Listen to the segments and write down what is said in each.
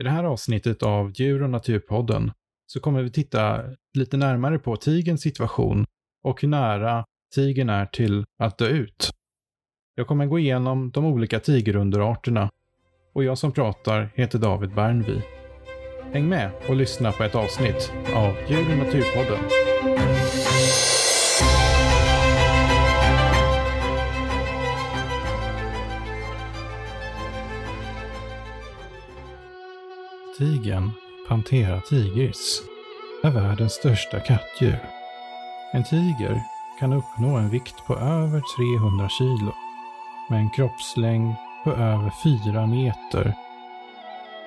I det här avsnittet av Djur och naturpodden så kommer vi titta lite närmare på tigens situation och hur nära tigern är till att dö ut. Jag kommer gå igenom de olika tigerunderarterna och jag som pratar heter David Bernvi. Häng med och lyssna på ett avsnitt av Djur och naturpodden. Tigern, Panthera tigris, är världens största kattdjur. En tiger kan uppnå en vikt på över 300 kilo med en kroppslängd på över 4 meter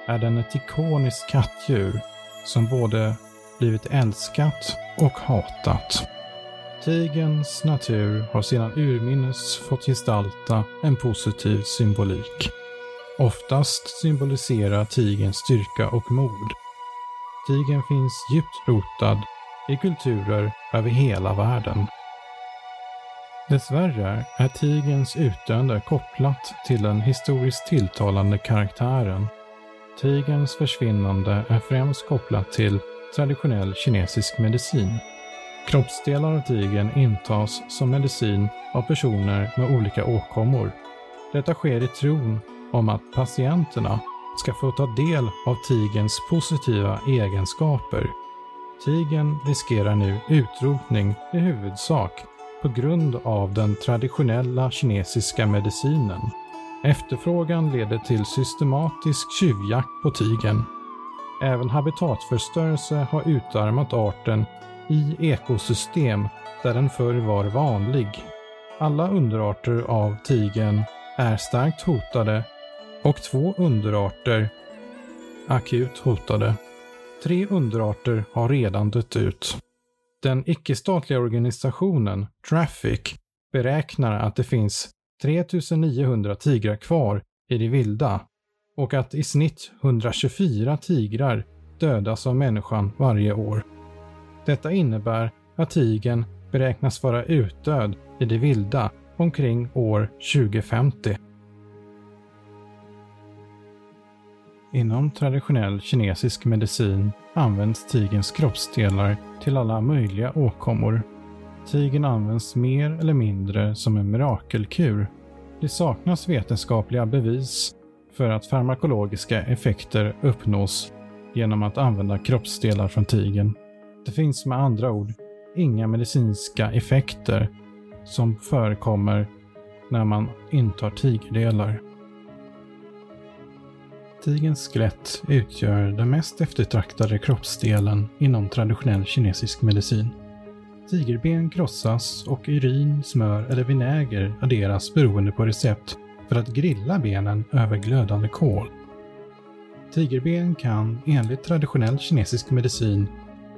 är den ett ikoniskt kattdjur som både blivit älskat och hatat. Tigerns natur har sedan urminnes fått gestalta en positiv symbolik. Oftast symboliserar tigerns styrka och mod. Tigern finns djupt rotad i kulturer över hela världen. Dessvärre är tigerns utdöende kopplat till den historiskt tilltalande karaktären. Tigerns försvinnande är främst kopplat till traditionell kinesisk medicin. Kroppsdelar av tigern intas som medicin av personer med olika åkommor. Detta sker i tron om att patienterna ska få ta del av tigerns positiva egenskaper. Tigern riskerar nu utrotning i huvudsak på grund av den traditionella kinesiska medicinen. Efterfrågan leder till systematisk tjuvjakt på tigern. Även habitatförstörelse har utarmat arten i ekosystem där den förr var vanlig. Alla underarter av tigern är starkt hotade och två underarter akut hotade. Tre underarter har redan dött ut. Den icke-statliga organisationen Traffic beräknar att det finns 3900 tigrar kvar i det vilda och att i snitt 124 tigrar dödas av människan varje år. Detta innebär att tigern beräknas vara utdöd i det vilda omkring år 2050. Inom traditionell kinesisk medicin används tigerns kroppsdelar till alla möjliga åkommor. Tigern används mer eller mindre som en mirakelkur. Det saknas vetenskapliga bevis för att farmakologiska effekter uppnås genom att använda kroppsdelar från tigern. Det finns med andra ord inga medicinska effekter som förekommer när man intar tigerdelar. Tigerns skelett utgör den mest eftertraktade kroppsdelen inom traditionell kinesisk medicin. Tigerben krossas och urin, smör eller vinäger adderas beroende på recept för att grilla benen över glödande kol. Tigerben kan enligt traditionell kinesisk medicin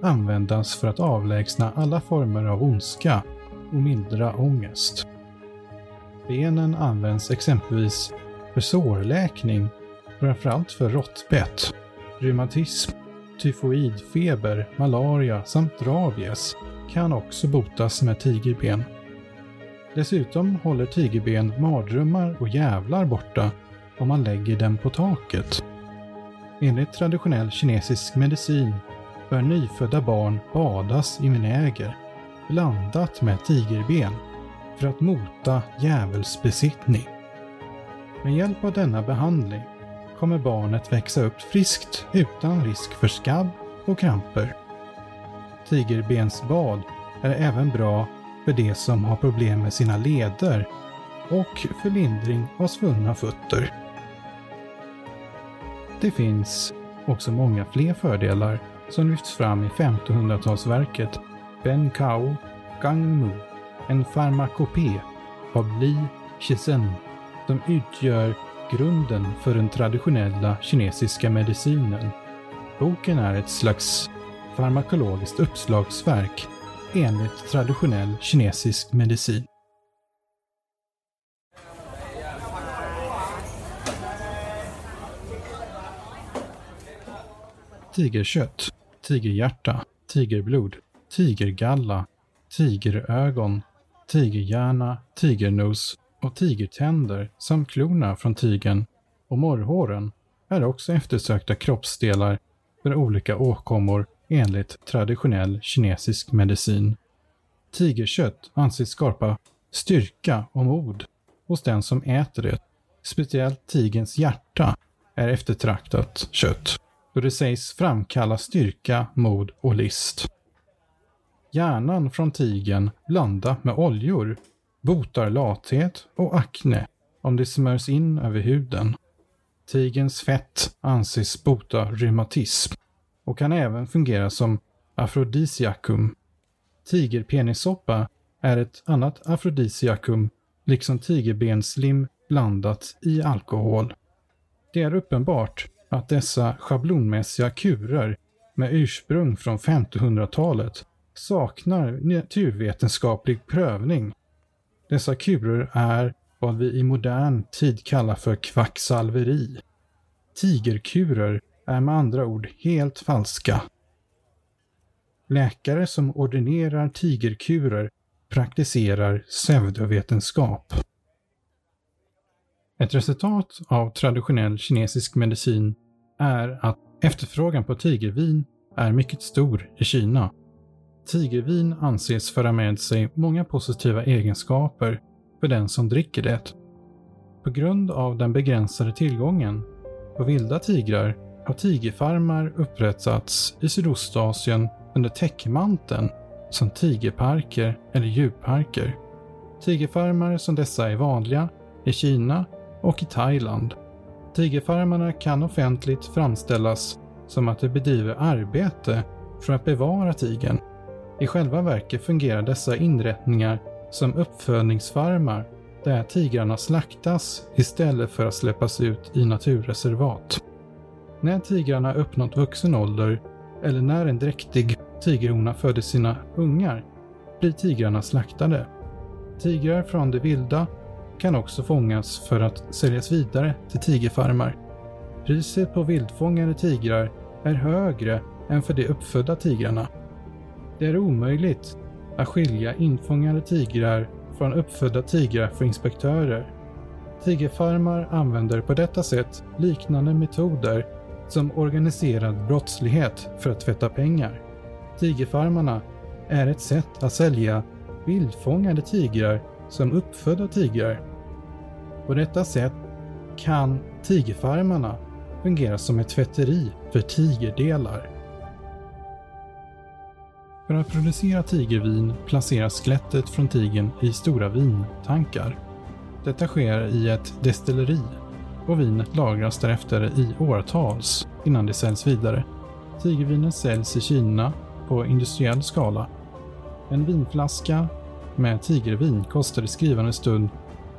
användas för att avlägsna alla former av ondska och mildra ångest. Benen används exempelvis för sårläkning framförallt för råttbett, reumatism, tyfoidfeber, malaria samt rabies kan också botas med tigerben. Dessutom håller tigerben mardrömmar och jävlar borta om man lägger dem på taket. Enligt traditionell kinesisk medicin bör nyfödda barn badas i vinäger blandat med tigerben för att mota djävulsbesittning. Med hjälp av denna behandling kommer barnet växa upp friskt utan risk för skabb och kramper. Tigerbensbad är även bra för de som har problem med sina leder och för lindring av svullna fötter. Det finns också många fler fördelar som lyfts fram i 1500-talsverket Ben Kao Gangmu, en farmakopé av Li Chisen som utgör grunden för den traditionella kinesiska medicinen. Boken är ett slags farmakologiskt uppslagsverk enligt traditionell kinesisk medicin. Tigerkött, tigerhjärta, tigerblod, tigergalla, tigerögon, tigerhjärna, tigernos och tigertänder samt klorna från tigern och morrhåren är också eftersökta kroppsdelar för olika åkommor enligt traditionell kinesisk medicin. Tigerkött anses skapa styrka och mod hos den som äter det. Speciellt tigens hjärta är eftertraktat kött, då det sägs framkalla styrka, mod och list. Hjärnan från tigen blandat med oljor botar lathet och akne om det smörs in över huden. Tigens fett anses bota reumatism och kan även fungera som afrodisiakum. Tigerpenissoppa är ett annat afrodisiakum, liksom tigerbenslim blandat i alkohol. Det är uppenbart att dessa schablonmässiga kurer med ursprung från 1500-talet saknar naturvetenskaplig prövning. Dessa kurer är vad vi i modern tid kallar för kvacksalveri. Tigerkurer är med andra ord helt falska. Läkare som ordinerar tigerkurer praktiserar pseudovetenskap. Ett resultat av traditionell kinesisk medicin är att efterfrågan på tigervin är mycket stor i Kina. Tigervin anses föra med sig många positiva egenskaper för den som dricker det. På grund av den begränsade tillgången på vilda tigrar har tigerfarmar upprättats i Sydostasien under täckmanteln som tigerparker eller djurparker. Tigerfarmar som dessa är vanliga i Kina och i Thailand. Tigerfarmarna kan offentligt framställas som att de bedriver arbete för att bevara tigern. I själva verket fungerar dessa inrättningar som uppfödningsfarmar där tigrarna slaktas istället för att släppas ut i naturreservat. När tigrarna uppnått vuxen ålder eller när en dräktig tigerhona föder sina ungar blir tigrarna slaktade. Tigrar från det vilda kan också fångas för att säljas vidare till tigerfarmar. Priset på vildfångade tigrar är högre än för de uppfödda tigrarna. Det är omöjligt att skilja infångade tigrar från uppfödda tigrar för inspektörer. Tigerfarmar använder på detta sätt liknande metoder som organiserad brottslighet för att tvätta pengar. Tigerfarmarna är ett sätt att sälja vildfångade tigrar som uppfödda tigrar. På detta sätt kan tigerfarmarna fungera som ett tvätteri för tigerdelar. För att producera tigervin placeras skelettet från tigern i stora vintankar. Detta sker i ett destilleri och vinet lagras därefter i åratals innan det säljs vidare. Tigervinet säljs i Kina på industriell skala. En vinflaska med tigervin kostar i skrivande stund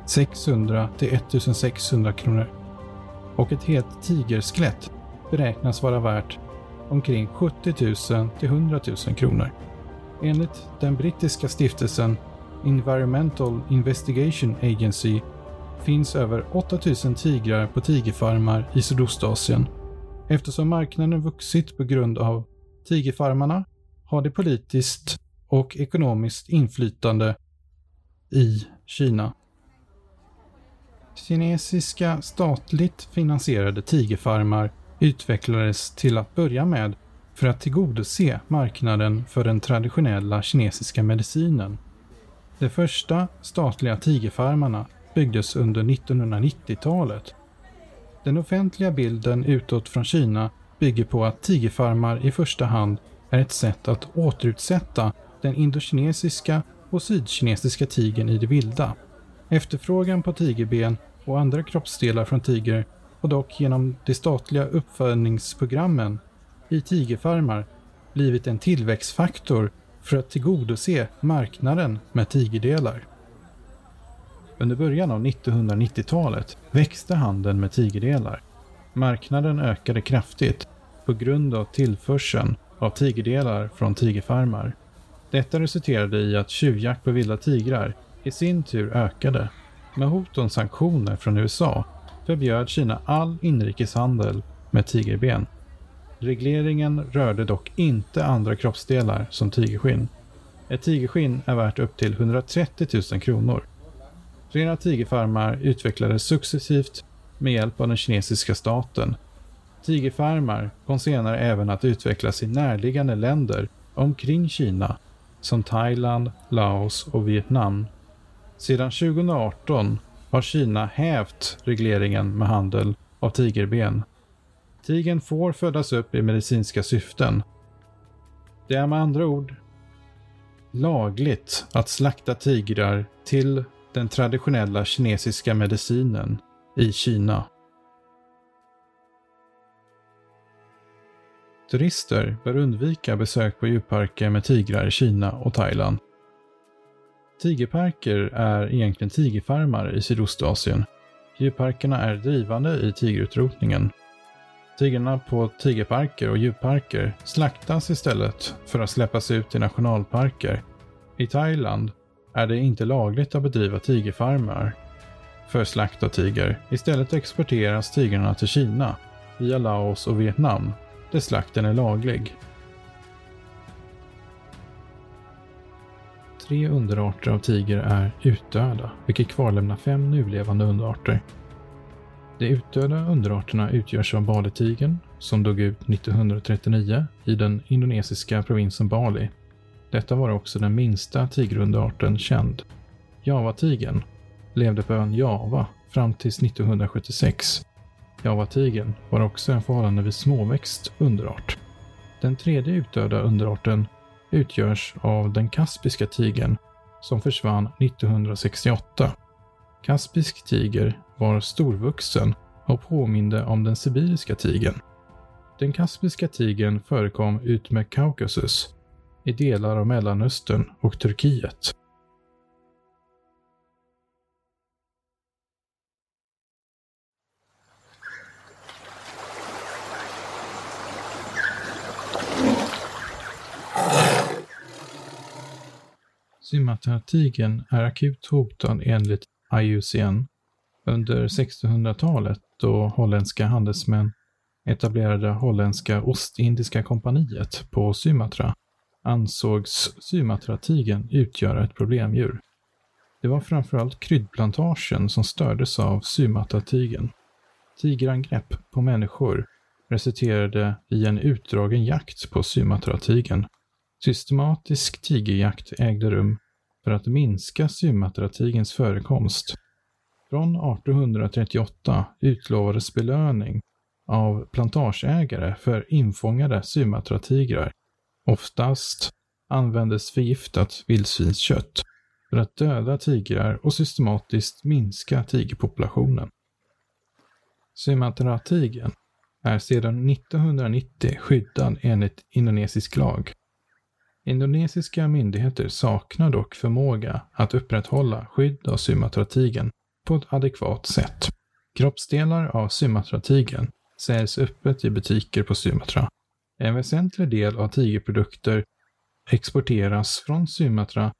600 till 1600 kronor. Och ett helt tigerskelett beräknas vara värt omkring 70 000 till 100 000 kronor. Enligt den brittiska stiftelsen Environmental Investigation Agency finns över 8000 tigrar på tigerfarmar i Sydostasien. Eftersom marknaden vuxit på grund av tigerfarmarna har det politiskt och ekonomiskt inflytande i Kina. Kinesiska statligt finansierade tigerfarmar utvecklades till att börja med för att tillgodose marknaden för den traditionella kinesiska medicinen. De första statliga tigerfarmarna byggdes under 1990-talet. Den offentliga bilden utåt från Kina bygger på att tigerfarmar i första hand är ett sätt att återutsätta den indokinesiska och sydkinesiska tigern i det vilda. Efterfrågan på tigerben och andra kroppsdelar från tiger har dock genom de statliga uppfödningsprogrammen i tigerfarmar blivit en tillväxtfaktor för att tillgodose marknaden med tigerdelar. Under början av 1990-talet växte handeln med tigerdelar. Marknaden ökade kraftigt på grund av tillförseln av tigerdelar från tigerfarmar. Detta resulterade i att tjuvjakt på vilda tigrar i sin tur ökade. Med hot om sanktioner från USA förbjöd Kina all inrikeshandel med tigerben. Regleringen rörde dock inte andra kroppsdelar som tigerskinn. Ett tigerskinn är värt upp till 130 000 kronor. Flera tigerfarmar utvecklades successivt med hjälp av den kinesiska staten Tigerfarmar kom senare även att utvecklas i närliggande länder omkring Kina som Thailand, Laos och Vietnam. Sedan 2018 har Kina hävt regleringen med handel av tigerben. Tigern får födas upp i medicinska syften. Det är med andra ord lagligt att slakta tigrar till den traditionella kinesiska medicinen i Kina. Turister bör undvika besök på djurparker med tigrar i Kina och Thailand. Tigerparker är egentligen tigerfarmar i Sydostasien. Djurparkerna är drivande i tigerutrotningen. Tigrarna på tigerparker och djurparker slaktas istället för att släppas ut i nationalparker. I Thailand är det inte lagligt att bedriva tigerfarmar för slakt av tiger. Istället exporteras tigrarna till Kina via Laos och Vietnam där slakten är laglig. Tre underarter av tiger är utdöda, vilket kvarlämnar fem nulevande underarter. De utdöda underarterna utgörs av Balitigern, som dog ut 1939 i den indonesiska provinsen Bali. Detta var också den minsta tigerunderarten känd. Javatigern levde på ön Java fram till 1976 Javatigern var också en förhållandevis småväxt underart. Den tredje utdöda underarten utgörs av den kaspiska tigern som försvann 1968. Kaspisk tiger var storvuxen och påminde om den sibiriska tigern. Den kaspiska tigern förekom utmed Kaukasus, i delar av Mellanöstern och Turkiet. Sumatra-tigern är akut hotad enligt IUCN. Under 1600-talet då holländska handelsmän etablerade holländska Ostindiska kompaniet på Sumatra ansågs Sumatratigen utgöra ett problemdjur. Det var framförallt kryddplantagen som stördes av Sumatratigen. Tigerangrepp på människor resulterade i en utdragen jakt på Sumatratigen, Systematisk tigerjakt ägde rum för att minska Sumatratigens förekomst. Från 1838 utlovades belöning av plantageägare för infångade Sumatratigrar. Oftast användes förgiftat vildsvinskött för att döda tigrar och systematiskt minska tigerpopulationen. Sumatratigern är sedan 1990 skyddad enligt indonesisk lag. Indonesiska myndigheter saknar dock förmåga att upprätthålla skydd av Sumatra-tigern på ett adekvat sätt. Kroppsdelar av Sumatra-tigern säljs öppet i butiker på Sumatra. En väsentlig del av tigerprodukter exporteras från Sumatra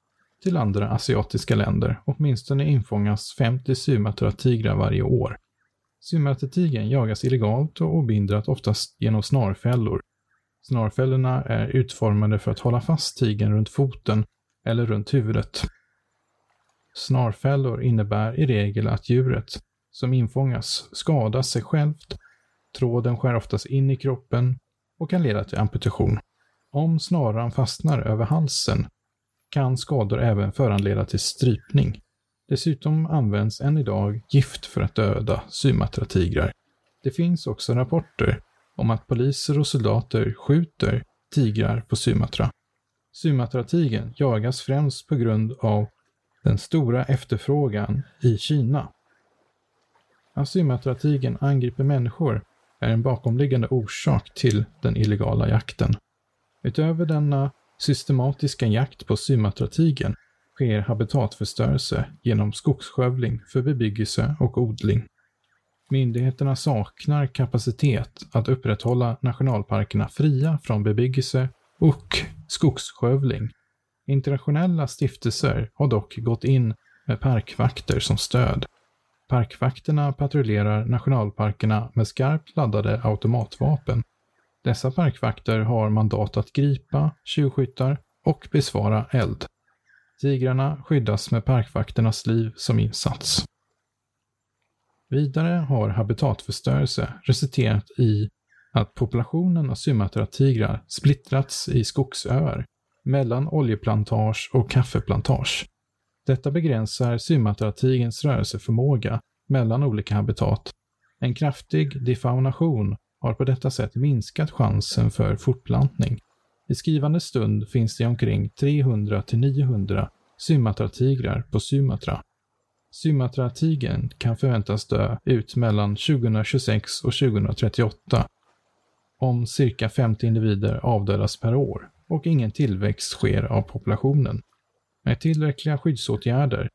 till andra asiatiska länder. Åtminstone infångas 50 Sumatra-tigrar varje år. Sumatra-tigern jagas illegalt och obindrat oftast genom snarfällor Snarfällorna är utformade för att hålla fast tigern runt foten eller runt huvudet. Snarfällor innebär i regel att djuret som infångas skadas sig självt. Tråden skär oftast in i kroppen och kan leda till amputation. Om snaran fastnar över halsen kan skador även föranleda till strypning. Dessutom används än idag gift för att döda Sumatra-tigrar. Det finns också rapporter om att poliser och soldater skjuter tigrar på Sumatra. Sumatratigern jagas främst på grund av den stora efterfrågan i Kina. Att Sumatratigern angriper människor är en bakomliggande orsak till den illegala jakten. Utöver denna systematiska jakt på Sumatratigern sker habitatförstörelse genom skogsskövling för bebyggelse och odling. Myndigheterna saknar kapacitet att upprätthålla nationalparkerna fria från bebyggelse och skogsskövling. Internationella stiftelser har dock gått in med parkvakter som stöd. Parkvakterna patrullerar nationalparkerna med skarpt laddade automatvapen. Dessa parkvakter har mandat att gripa tjuvskyttar och besvara eld. Tigrarna skyddas med parkvakternas liv som insats. Vidare har habitatförstörelse resulterat i att populationen av Sumatra-tigrar splittrats i skogsöar mellan oljeplantage och kaffeplantage. Detta begränsar Sumatra-tigerns rörelseförmåga mellan olika habitat. En kraftig defaunation har på detta sätt minskat chansen för fortplantning. I skrivande stund finns det omkring 300-900 Sumatra-tigrar på Sumatra. Sumatra-tigern kan förväntas dö ut mellan 2026 och 2038 om cirka 50 individer avdödas per år och ingen tillväxt sker av populationen. Med tillräckliga skyddsåtgärder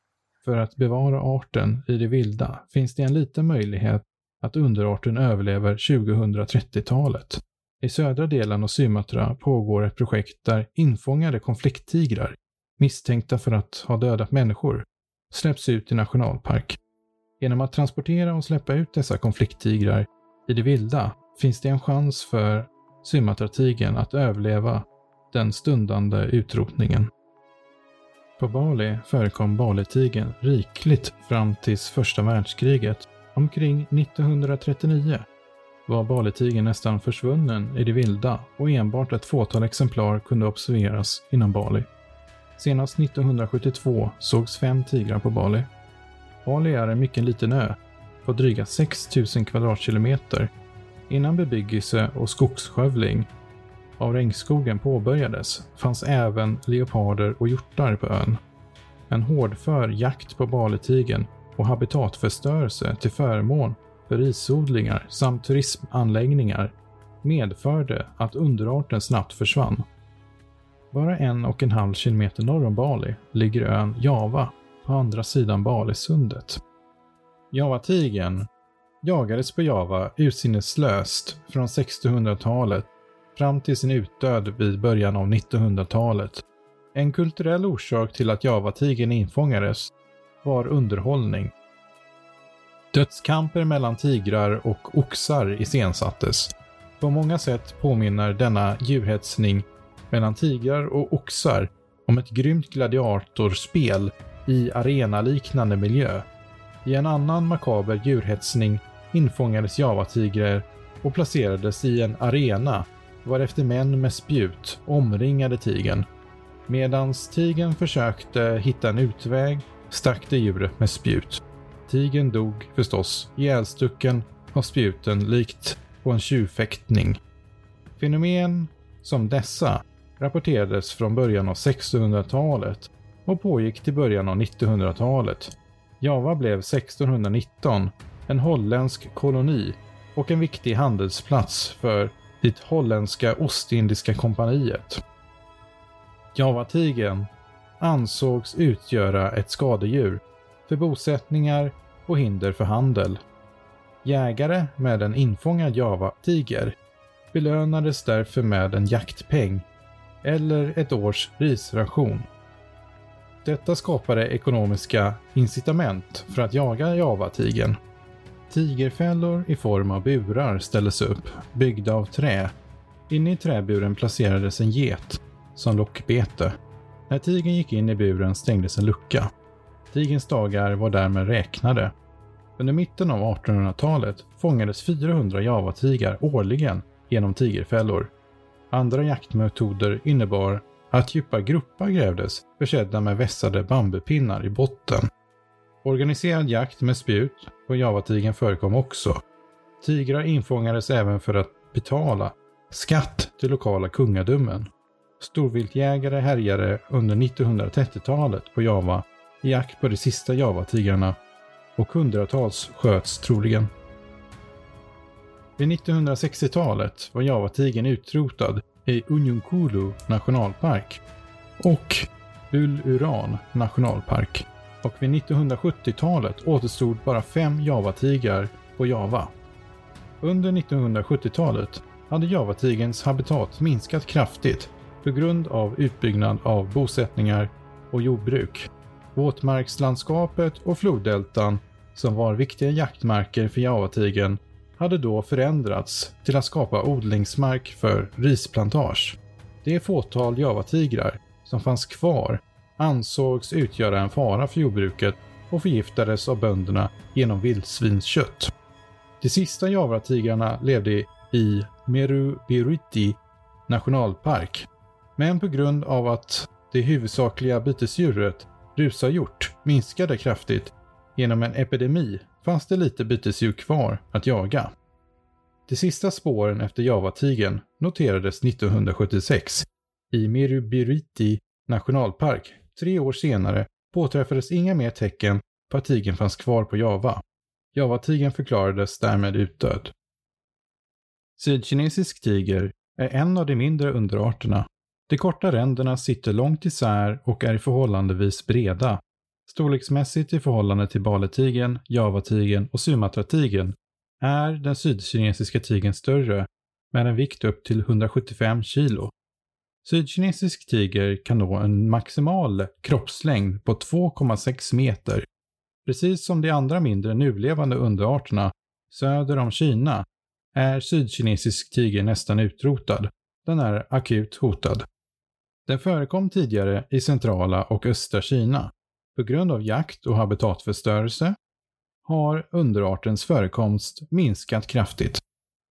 för att bevara arten i det vilda finns det en liten möjlighet att underarten överlever 2030-talet. I södra delen av Sumatra pågår ett projekt där infångade konflikttigrar, misstänkta för att ha dödat människor, släpps ut i nationalpark. Genom att transportera och släppa ut dessa konflikttigrar i det vilda finns det en chans för Sumatratigern att överleva den stundande utrotningen. På Bali förekom Balitigern rikligt fram tills första världskriget. Omkring 1939 var Balitigern nästan försvunnen i det vilda och enbart ett fåtal exemplar kunde observeras inom Bali. Senast 1972 sågs fem tigrar på Bali. Bali är en mycket liten ö på dryga 6000 kvadratkilometer Innan bebyggelse och skogsskövling av regnskogen påbörjades fanns även leoparder och hjortar på ön. En hårdför jakt på baletigen och habitatförstörelse till förmån för risodlingar samt turismanläggningar medförde att underarten snabbt försvann. Bara en och en halv kilometer norr om Bali ligger ön Java på andra sidan Balisundet. Javatigern jagades på Java ursinneslöst från 1600-talet fram till sin utdöd vid början av 1900-talet. En kulturell orsak till att Javatigern infångades var underhållning. Dödskamper mellan tigrar och oxar iscensattes. På många sätt påminner denna djurhetsning mellan tigrar och oxar om ett grymt gladiatorspel i arenaliknande miljö. I en annan makaber djurhetsning infångades javatigrar och placerades i en arena varefter män med spjut omringade tigern. Medans tigern försökte hitta en utväg stack det djuret med spjut. Tigern dog förstås ihjälstucken av spjuten likt på en tjuvfäktning. Fenomen som dessa rapporterades från början av 1600-talet och pågick till början av 1900-talet. Java blev 1619 en holländsk koloni och en viktig handelsplats för det holländska Ostindiska kompaniet. Javatigern ansågs utgöra ett skadedjur för bosättningar och hinder för handel. Jägare med en infångad javatiger belönades därför med en jaktpeng eller ett års risration. Detta skapade ekonomiska incitament för att jaga javatigern Tigerfällor i form av burar ställdes upp, byggda av trä. Inne i träburen placerades en get som lockbete. När tigern gick in i buren stängdes en lucka. Tigerns dagar var därmed räknade. Under mitten av 1800-talet fångades 400 javatigrar årligen genom tigerfällor. Andra jaktmetoder innebar att djupa gropar grävdes försedda med vässade bambupinnar i botten. Organiserad jakt med spjut på javatigern förekom också. Tigrar infångades även för att betala skatt till lokala kungadömen. Storviltjägare härjade under 1930-talet på Java i jakt på de sista javatigrarna och hundratals sköts troligen. Vid 1960-talet var javatigern utrotad i Unjunkulu nationalpark och Ul-Uran nationalpark och vid 1970-talet återstod bara fem javatigrar på Java. Under 1970-talet hade javatigerns habitat minskat kraftigt på grund av utbyggnad av bosättningar och jordbruk. Våtmarkslandskapet och floddeltan som var viktiga jaktmarker för javatigern hade då förändrats till att skapa odlingsmark för risplantage. Det fåtal javatigrar som fanns kvar ansågs utgöra en fara för jordbruket och förgiftades av bönderna genom vildsvinskött. De sista Javatigrarna levde i Meru-Biriti nationalpark. Men på grund av att det huvudsakliga bytesdjuret, rusarhjort minskade kraftigt genom en epidemi fanns det lite bytesdjur kvar att jaga. De sista spåren efter javatigern noterades 1976 i Mirubiriti nationalpark. Tre år senare påträffades inga mer tecken på att tigern fanns kvar på Java. Javatigern förklarades därmed utdöd. Sydkinesisk tiger är en av de mindre underarterna. De korta ränderna sitter långt isär och är förhållandevis breda. Storleksmässigt i förhållande till baletigern, javatigern och sumatratigern är den sydkinesiska tigern större med en vikt upp till 175 kilo. Sydkinesisk tiger kan nå en maximal kroppslängd på 2,6 meter. Precis som de andra mindre nulevande underarterna söder om Kina är sydkinesisk tiger nästan utrotad. Den är akut hotad. Den förekom tidigare i centrala och östra Kina. På grund av jakt och habitatförstörelse har underartens förekomst minskat kraftigt.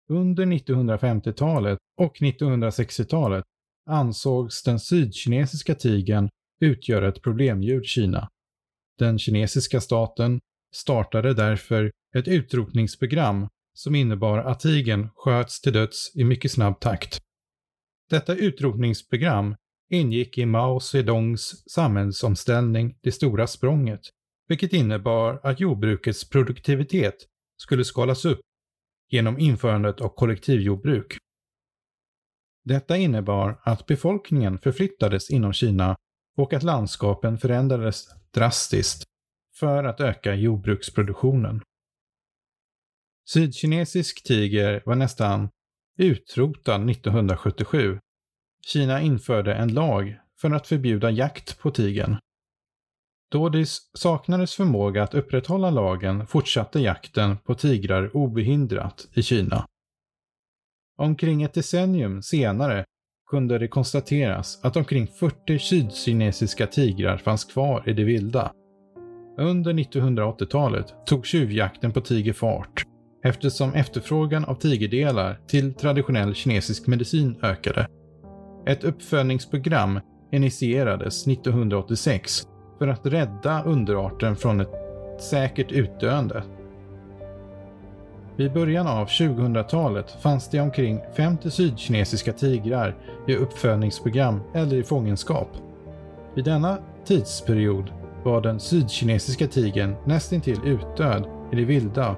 Under 1950-talet och 1960-talet ansågs den sydkinesiska tigern utgöra ett problemdjur i Kina. Den kinesiska staten startade därför ett utrotningsprogram som innebar att tigern sköts till döds i mycket snabb takt. Detta utrotningsprogram ingick i Mao Zedongs samhällsomställning Det stora språnget, vilket innebar att jordbrukets produktivitet skulle skalas upp genom införandet av kollektivjordbruk. Detta innebar att befolkningen förflyttades inom Kina och att landskapen förändrades drastiskt för att öka jordbruksproduktionen. Sydkinesisk tiger var nästan utrotad 1977. Kina införde en lag för att förbjuda jakt på tigern. Då det saknades förmåga att upprätthålla lagen fortsatte jakten på tigrar obehindrat i Kina. Omkring ett decennium senare kunde det konstateras att omkring 40 sydkinesiska tigrar fanns kvar i det vilda. Under 1980-talet tog tjuvjakten på tiger fart eftersom efterfrågan av tigerdelar till traditionell kinesisk medicin ökade. Ett uppfödningsprogram initierades 1986 för att rädda underarten från ett säkert utdöende. Vid början av 2000-talet fanns det omkring 50 sydkinesiska tigrar i uppfödningsprogram eller i fångenskap. Vid denna tidsperiod var den sydkinesiska tigern nästintill utdöd i det vilda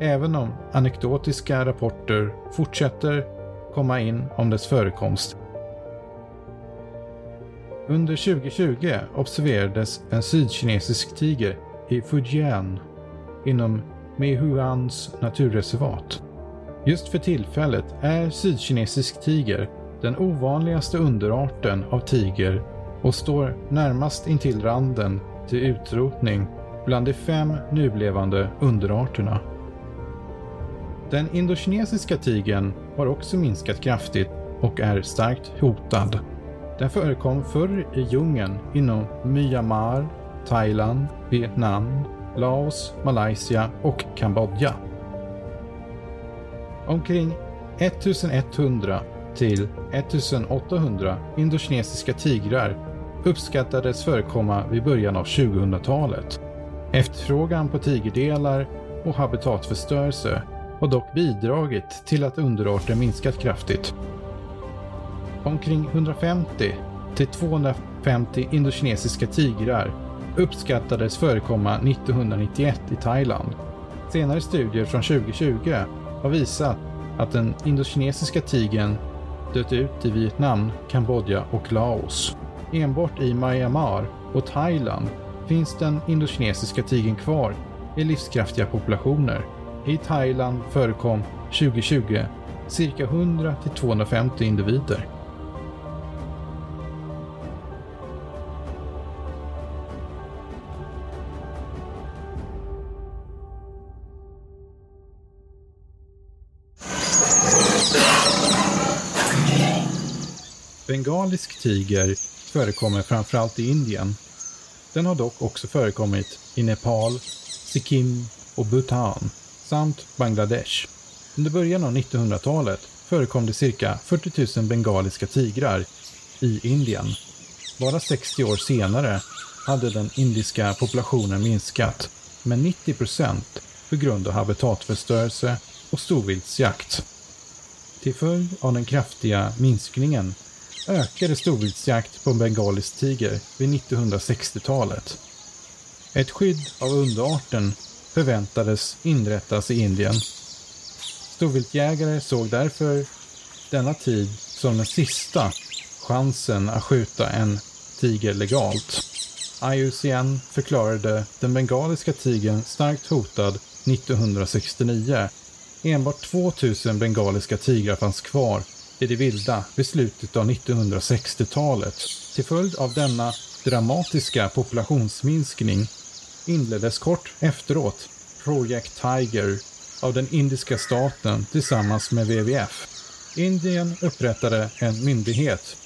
även om anekdotiska rapporter fortsätter komma in om dess förekomst. Under 2020 observerades en sydkinesisk tiger i Fujian inom Mehuans naturreservat. Just för tillfället är sydkinesisk tiger den ovanligaste underarten av tiger och står närmast intill randen till utrotning bland de fem nulevande underarterna. Den indokinesiska tigern har också minskat kraftigt och är starkt hotad. Den förekom förr i djungeln inom Myanmar, Thailand, Vietnam, Laos, Malaysia och Kambodja. Omkring 1100 till 1800 indokinesiska tigrar uppskattades förekomma vid början av 2000-talet. Efterfrågan på tigerdelar och habitatförstörelse har dock bidragit till att underarten minskat kraftigt. Omkring 150 till 250 indokinesiska tigrar uppskattades förekomma 1991 i Thailand. Senare studier från 2020 har visat att den indokinesiska tigern dött ut i Vietnam, Kambodja och Laos. Enbart i Myanmar och Thailand finns den indokinesiska tigern kvar i livskraftiga populationer i Thailand förekom 2020 cirka 100 till 250 individer. Bengalisk tiger förekommer framförallt i Indien. Den har dock också förekommit i Nepal, Sikkim och Bhutan samt Bangladesh. Under början av 1900-talet förekom det cirka 40 000 bengaliska tigrar i Indien. Bara 60 år senare hade den indiska populationen minskat med 90 procent på grund av habitatförstörelse och storviltsjakt. Till följd av den kraftiga minskningen ökade storviltsjakt på en bengalisk tiger vid 1960-talet. Ett skydd av underarten förväntades inrättas i Indien. Storviltjägare såg därför denna tid som den sista chansen att skjuta en tiger legalt. IUCN förklarade den bengaliska tigern starkt hotad 1969. Enbart 2000 bengaliska tigrar fanns kvar i det vilda vid slutet av 1960-talet. Till följd av denna dramatiska populationsminskning inleddes kort efteråt Project Tiger av den indiska staten tillsammans med WWF. Indien upprättade en myndighet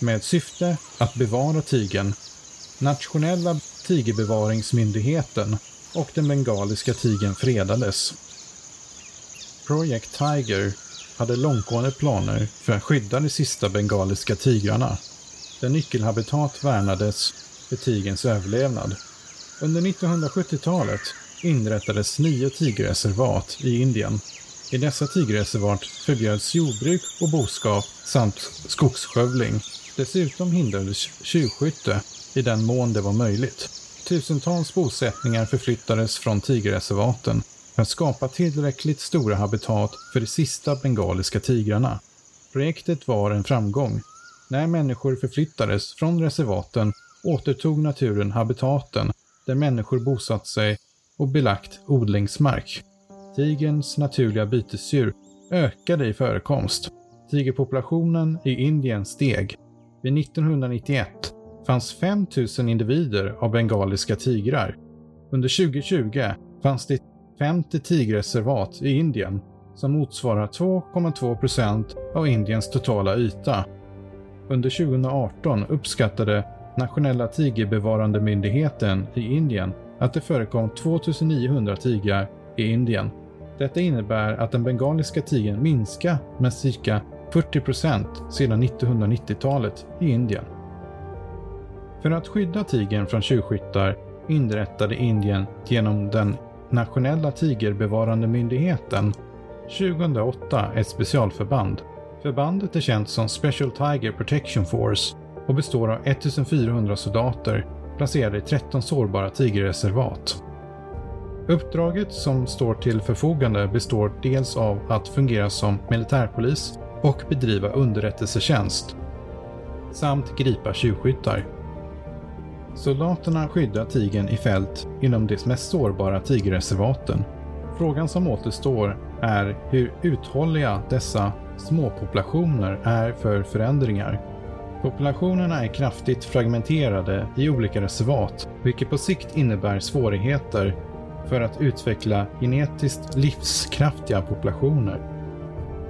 med syfte att bevara tigern. Nationella tigerbevaringsmyndigheten och den bengaliska tigern fredades. Project Tiger hade långtgående planer för att skydda de sista bengaliska tigrarna. Den nyckelhabitat värnades för tigerns överlevnad. Under 1970-talet inrättades nio tigerreservat i Indien. I dessa tigerreservat förbjöds jordbruk och boskap samt skogsskövling. Dessutom hindrades tjuvskytte i den mån det var möjligt. Tusentals bosättningar förflyttades från tigerreservaten för att skapa tillräckligt stora habitat för de sista bengaliska tigrarna. Projektet var en framgång. När människor förflyttades från reservaten återtog naturen habitaten där människor bosatt sig och belagt odlingsmark. Tigerns naturliga bytesdjur ökade i förekomst. Tigerpopulationen i Indien steg. Vid 1991 fanns 5 000 individer av bengaliska tigrar. Under 2020 fanns det 50 tigerreservat i Indien som motsvarar 2,2 procent av Indiens totala yta. Under 2018 uppskattade Nationella tigerbevarande myndigheten i Indien att det förekom 2900 tigrar i Indien. Detta innebär att den bengaliska tigern minskar med cirka 40 procent sedan 1990-talet i Indien. För att skydda tigern från tjuvskyttar inrättade Indien genom den nationella tigerbevarande myndigheten 2008 ett specialförband. Förbandet är känt som Special Tiger Protection Force och består av 1400 soldater placerade i 13 sårbara tigerreservat. Uppdraget som står till förfogande består dels av att fungera som militärpolis och bedriva underrättelsetjänst samt gripa tjuvskyttar. Soldaterna skyddar tigern i fält inom de mest sårbara tigerreservaten. Frågan som återstår är hur uthålliga dessa småpopulationer är för förändringar. Populationerna är kraftigt fragmenterade i olika reservat, vilket på sikt innebär svårigheter för att utveckla genetiskt livskraftiga populationer.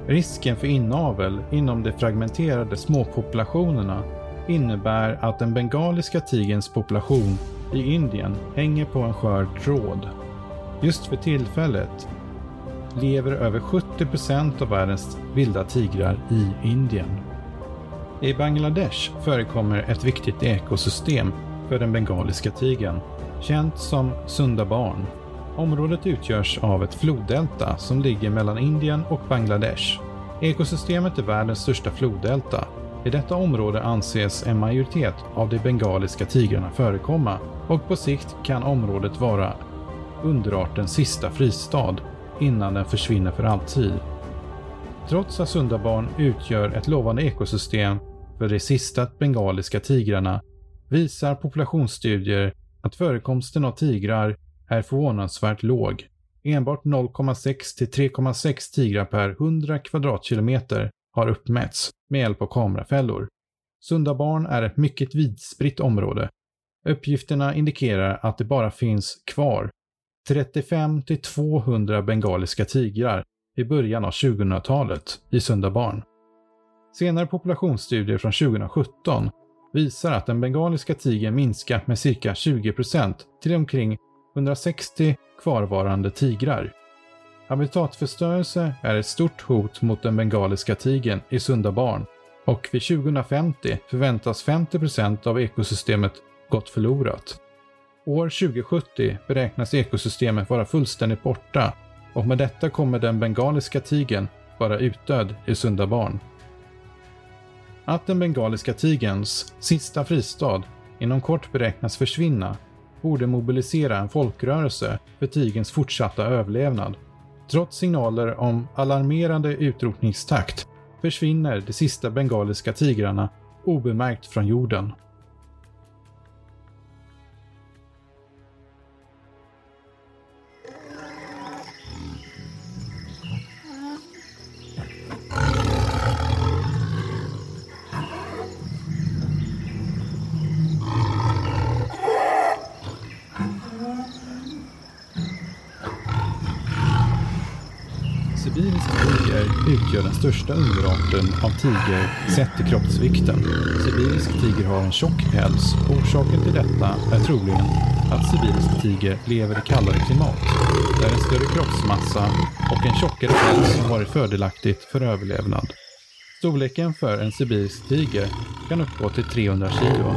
Risken för inavel inom de fragmenterade småpopulationerna innebär att den bengaliska tigerns population i Indien hänger på en skör tråd. Just för tillfället lever över 70% av världens vilda tigrar i Indien. I Bangladesh förekommer ett viktigt ekosystem för den bengaliska tigern, känt som Sundabarn. Området utgörs av ett floddelta som ligger mellan Indien och Bangladesh. Ekosystemet är världens största floddelta. I detta område anses en majoritet av de bengaliska tigrarna förekomma och på sikt kan området vara underartens sista fristad innan den försvinner för alltid. Trots att Sundabarn utgör ett lovande ekosystem för de sista bengaliska tigrarna visar populationsstudier att förekomsten av tigrar är förvånansvärt låg. Enbart 0,6 till 3,6 tigrar per 100 kvadratkilometer har uppmätts med hjälp av kamerafällor. Sundabarn är ett mycket vidspritt område. Uppgifterna indikerar att det bara finns kvar 35 till 200 bengaliska tigrar i början av 2000-talet i Sundabarn. Senare populationsstudier från 2017 visar att den bengaliska tigern minskat med cirka 20% till omkring 160 kvarvarande tigrar. Habitatförstörelse är ett stort hot mot den bengaliska tigern i sunda barn och vid 2050 förväntas 50% av ekosystemet gått förlorat. År 2070 beräknas ekosystemet vara fullständigt borta och med detta kommer den bengaliska tigern vara utdöd i sunda barn. Att den bengaliska tigerns sista fristad inom kort beräknas försvinna borde mobilisera en folkrörelse för tigerns fortsatta överlevnad. Trots signaler om alarmerande utrotningstakt försvinner de sista bengaliska tigrarna obemärkt från jorden. Utgör den största underarten av tiger sett till kroppsvikten. Sibirisk tiger har en tjock päls. Orsaken till detta är troligen att sibirisk tiger lever i kallare klimat, där en större kroppsmassa och en tjockare päls har varit fördelaktigt för överlevnad. Storleken för en sibirisk tiger kan uppgå till 300 kilo.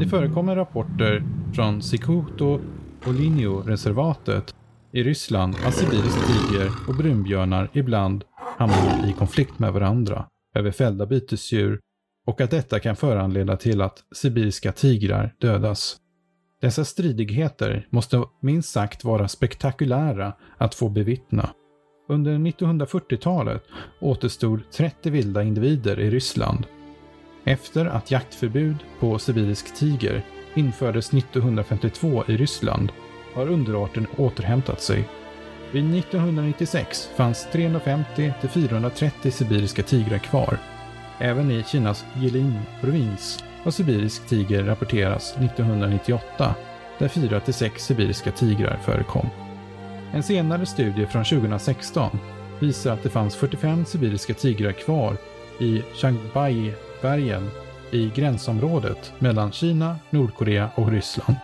Det förekommer rapporter från Sikuto och Linjo-reservatet i Ryssland att sibirisk tiger och brunbjörnar ibland hamnar i konflikt med varandra över fällda bytesdjur och att detta kan föranleda till att sibiriska tigrar dödas. Dessa stridigheter måste minst sagt vara spektakulära att få bevittna. Under 1940-talet återstod 30 vilda individer i Ryssland. Efter att jaktförbud på sibirisk tiger infördes 1952 i Ryssland har underarten återhämtat sig. Vid 1996 fanns 350-430 sibiriska tigrar kvar. Även i Kinas Jilin-provins har sibirisk tiger rapporteras 1998, där 4-6 sibiriska tigrar förekom. En senare studie från 2016 visar att det fanns 45 sibiriska tigrar kvar i Changbai-bergen i gränsområdet mellan Kina, Nordkorea och Ryssland.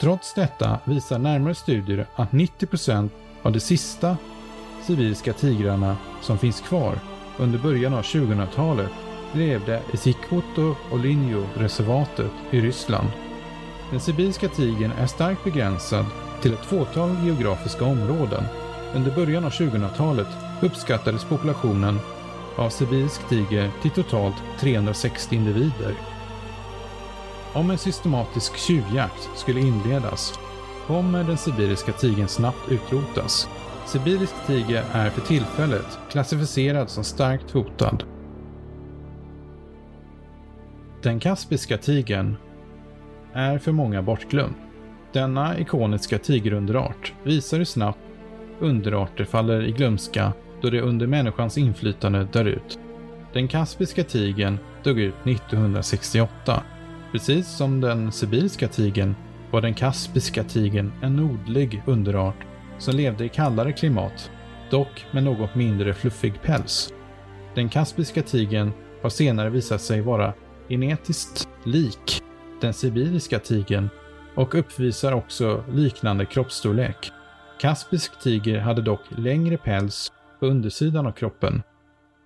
Trots detta visar närmare studier att 90% av de sista sibiriska tigrarna som finns kvar under början av 2000-talet levde i Sikoto och Linjo-reservatet i Ryssland. Den sibiriska tigern är starkt begränsad till ett fåtal geografiska områden. Under början av 2000-talet uppskattades populationen av sibirisk tiger till totalt 360 individer. Om en systematisk tjuvjakt skulle inledas kommer den sibiriska tigern snabbt utrotas. Sibirisk tiger är för tillfället klassificerad som starkt hotad. Den kaspiska tigern är för många bortglömd. Denna ikoniska tigerunderart visar hur snabbt underarter faller i glömska då det under människans inflytande dör ut. Den kaspiska tigern dog ut 1968 Precis som den sibiriska tigern var den kaspiska tigern en nordlig underart som levde i kallare klimat, dock med något mindre fluffig päls. Den kaspiska tigern har senare visat sig vara genetiskt lik den sibiriska tigern och uppvisar också liknande kroppsstorlek. Kaspisk tiger hade dock längre päls på undersidan av kroppen.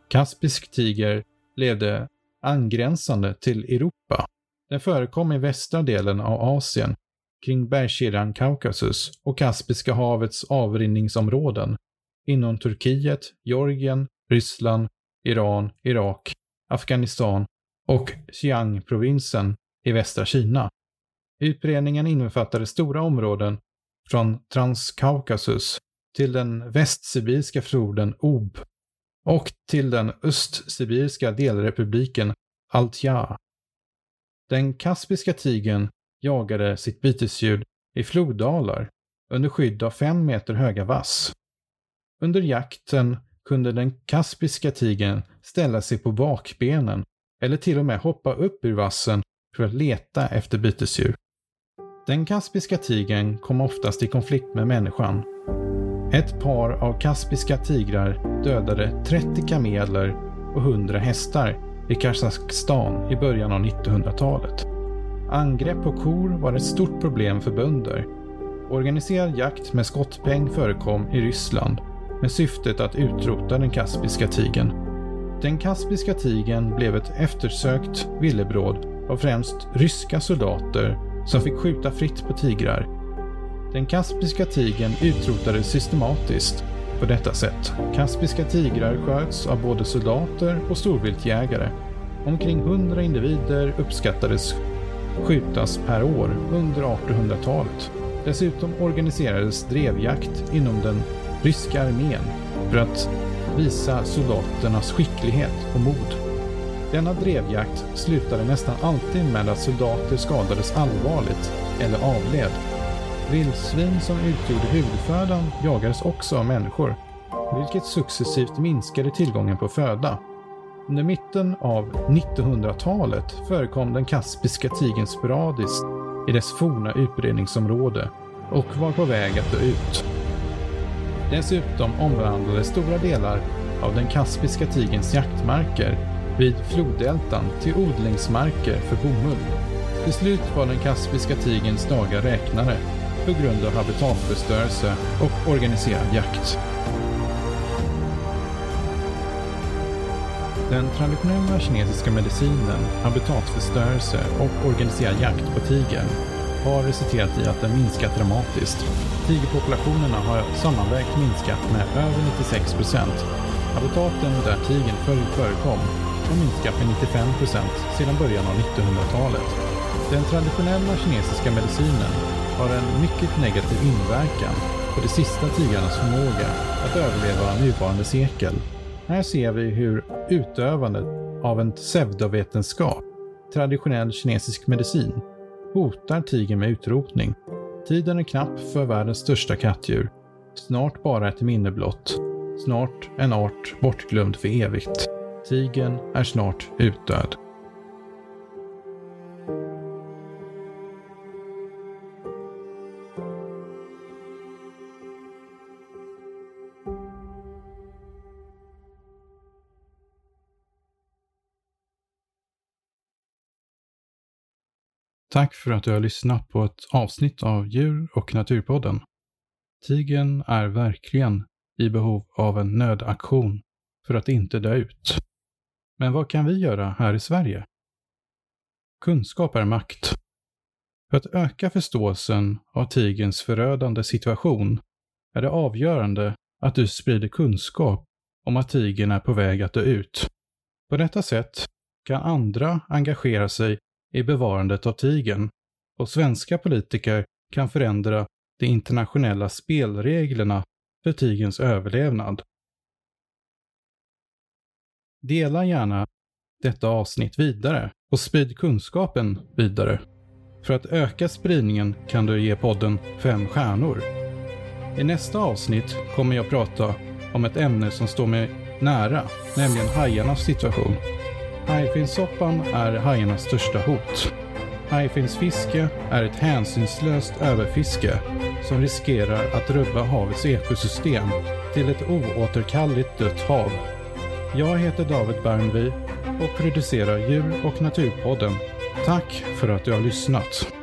Kaspisk tiger levde angränsande till Europa den förekom i västra delen av Asien, kring bergskedjan Kaukasus och Kaspiska havets avrinningsområden, inom Turkiet, Georgien, Ryssland, Iran, Irak, Afghanistan och Xiang-provinsen i västra Kina. Utbredningen innefattade stora områden från Transkaukasus till den västsibiriska floden Ob och till den östsibiriska delrepubliken Altja. Den kaspiska tigern jagade sitt bytesdjur i floddalar under skydd av fem meter höga vass. Under jakten kunde den kaspiska tigern ställa sig på bakbenen eller till och med hoppa upp ur vassen för att leta efter bytesdjur. Den kaspiska tigern kom oftast i konflikt med människan. Ett par av kaspiska tigrar dödade 30 kameler och 100 hästar i Kazakstan i början av 1900-talet. Angrepp på kor var ett stort problem för bönder. Organiserad jakt med skottpeng förekom i Ryssland med syftet att utrota den kaspiska tigern. Den kaspiska tigern blev ett eftersökt villebråd av främst ryska soldater som fick skjuta fritt på tigrar. Den kaspiska tigern utrotades systematiskt på detta sätt. Kaspiska tigrar sköts av både soldater och storviltjägare. Omkring 100 individer uppskattades skjutas per år under 1800-talet. Dessutom organiserades drevjakt inom den ryska armén för att visa soldaternas skicklighet och mod. Denna drevjakt slutade nästan alltid med att soldater skadades allvarligt eller avled. Vildsvin som utgjorde huvudfödan jagades också av människor, vilket successivt minskade tillgången på föda. Under mitten av 1900-talet förekom den kaspiska tigern sporadiskt i dess forna utbredningsområde och var på väg att dö ut. Dessutom omvandlades stora delar av den kaspiska tigerns jaktmarker vid floddeltan till odlingsmarker för bomull. Till slut var den kaspiska tigerns dagar räknade på grund av habitatförstörelse och organiserad jakt. Den traditionella kinesiska medicinen, habitatförstörelse och organiserad jakt på tiger har resulterat i att den minskat dramatiskt. Tigerpopulationerna har sammanvägt minskat med över 96 procent. Habitaten där tigern förr förekom har minskat med 95 procent sedan början av 1900-talet. Den traditionella kinesiska medicinen har en mycket negativ inverkan på de sista tigrarnas förmåga att överleva nuvarande sekel. Här ser vi hur utövandet av en pseudovetenskap, traditionell kinesisk medicin, hotar tigern med utrotning. Tiden är knapp för världens största kattdjur. Snart bara ett minne blott. Snart en art bortglömd för evigt. Tigern är snart utdöd. Tack för att du har lyssnat på ett avsnitt av Djur och naturpodden. Tigen är verkligen i behov av en nödaktion för att inte dö ut. Men vad kan vi göra här i Sverige? Kunskap är makt. För att öka förståelsen av tigens förödande situation är det avgörande att du sprider kunskap om att tigern är på väg att dö ut. På detta sätt kan andra engagera sig i bevarandet av tigern och svenska politiker kan förändra de internationella spelreglerna för tigerns överlevnad. Dela gärna detta avsnitt vidare och sprid kunskapen vidare. För att öka spridningen kan du ge podden fem stjärnor. I nästa avsnitt kommer jag prata om ett ämne som står mig nära, nämligen hajarnas situation. Hajfinnssoppan är hajarnas största hot. Hajfinnsfiske är ett hänsynslöst överfiske som riskerar att rubba havets ekosystem till ett oåterkalleligt dött hav. Jag heter David Bernby och producerar Djur och naturpodden. Tack för att du har lyssnat.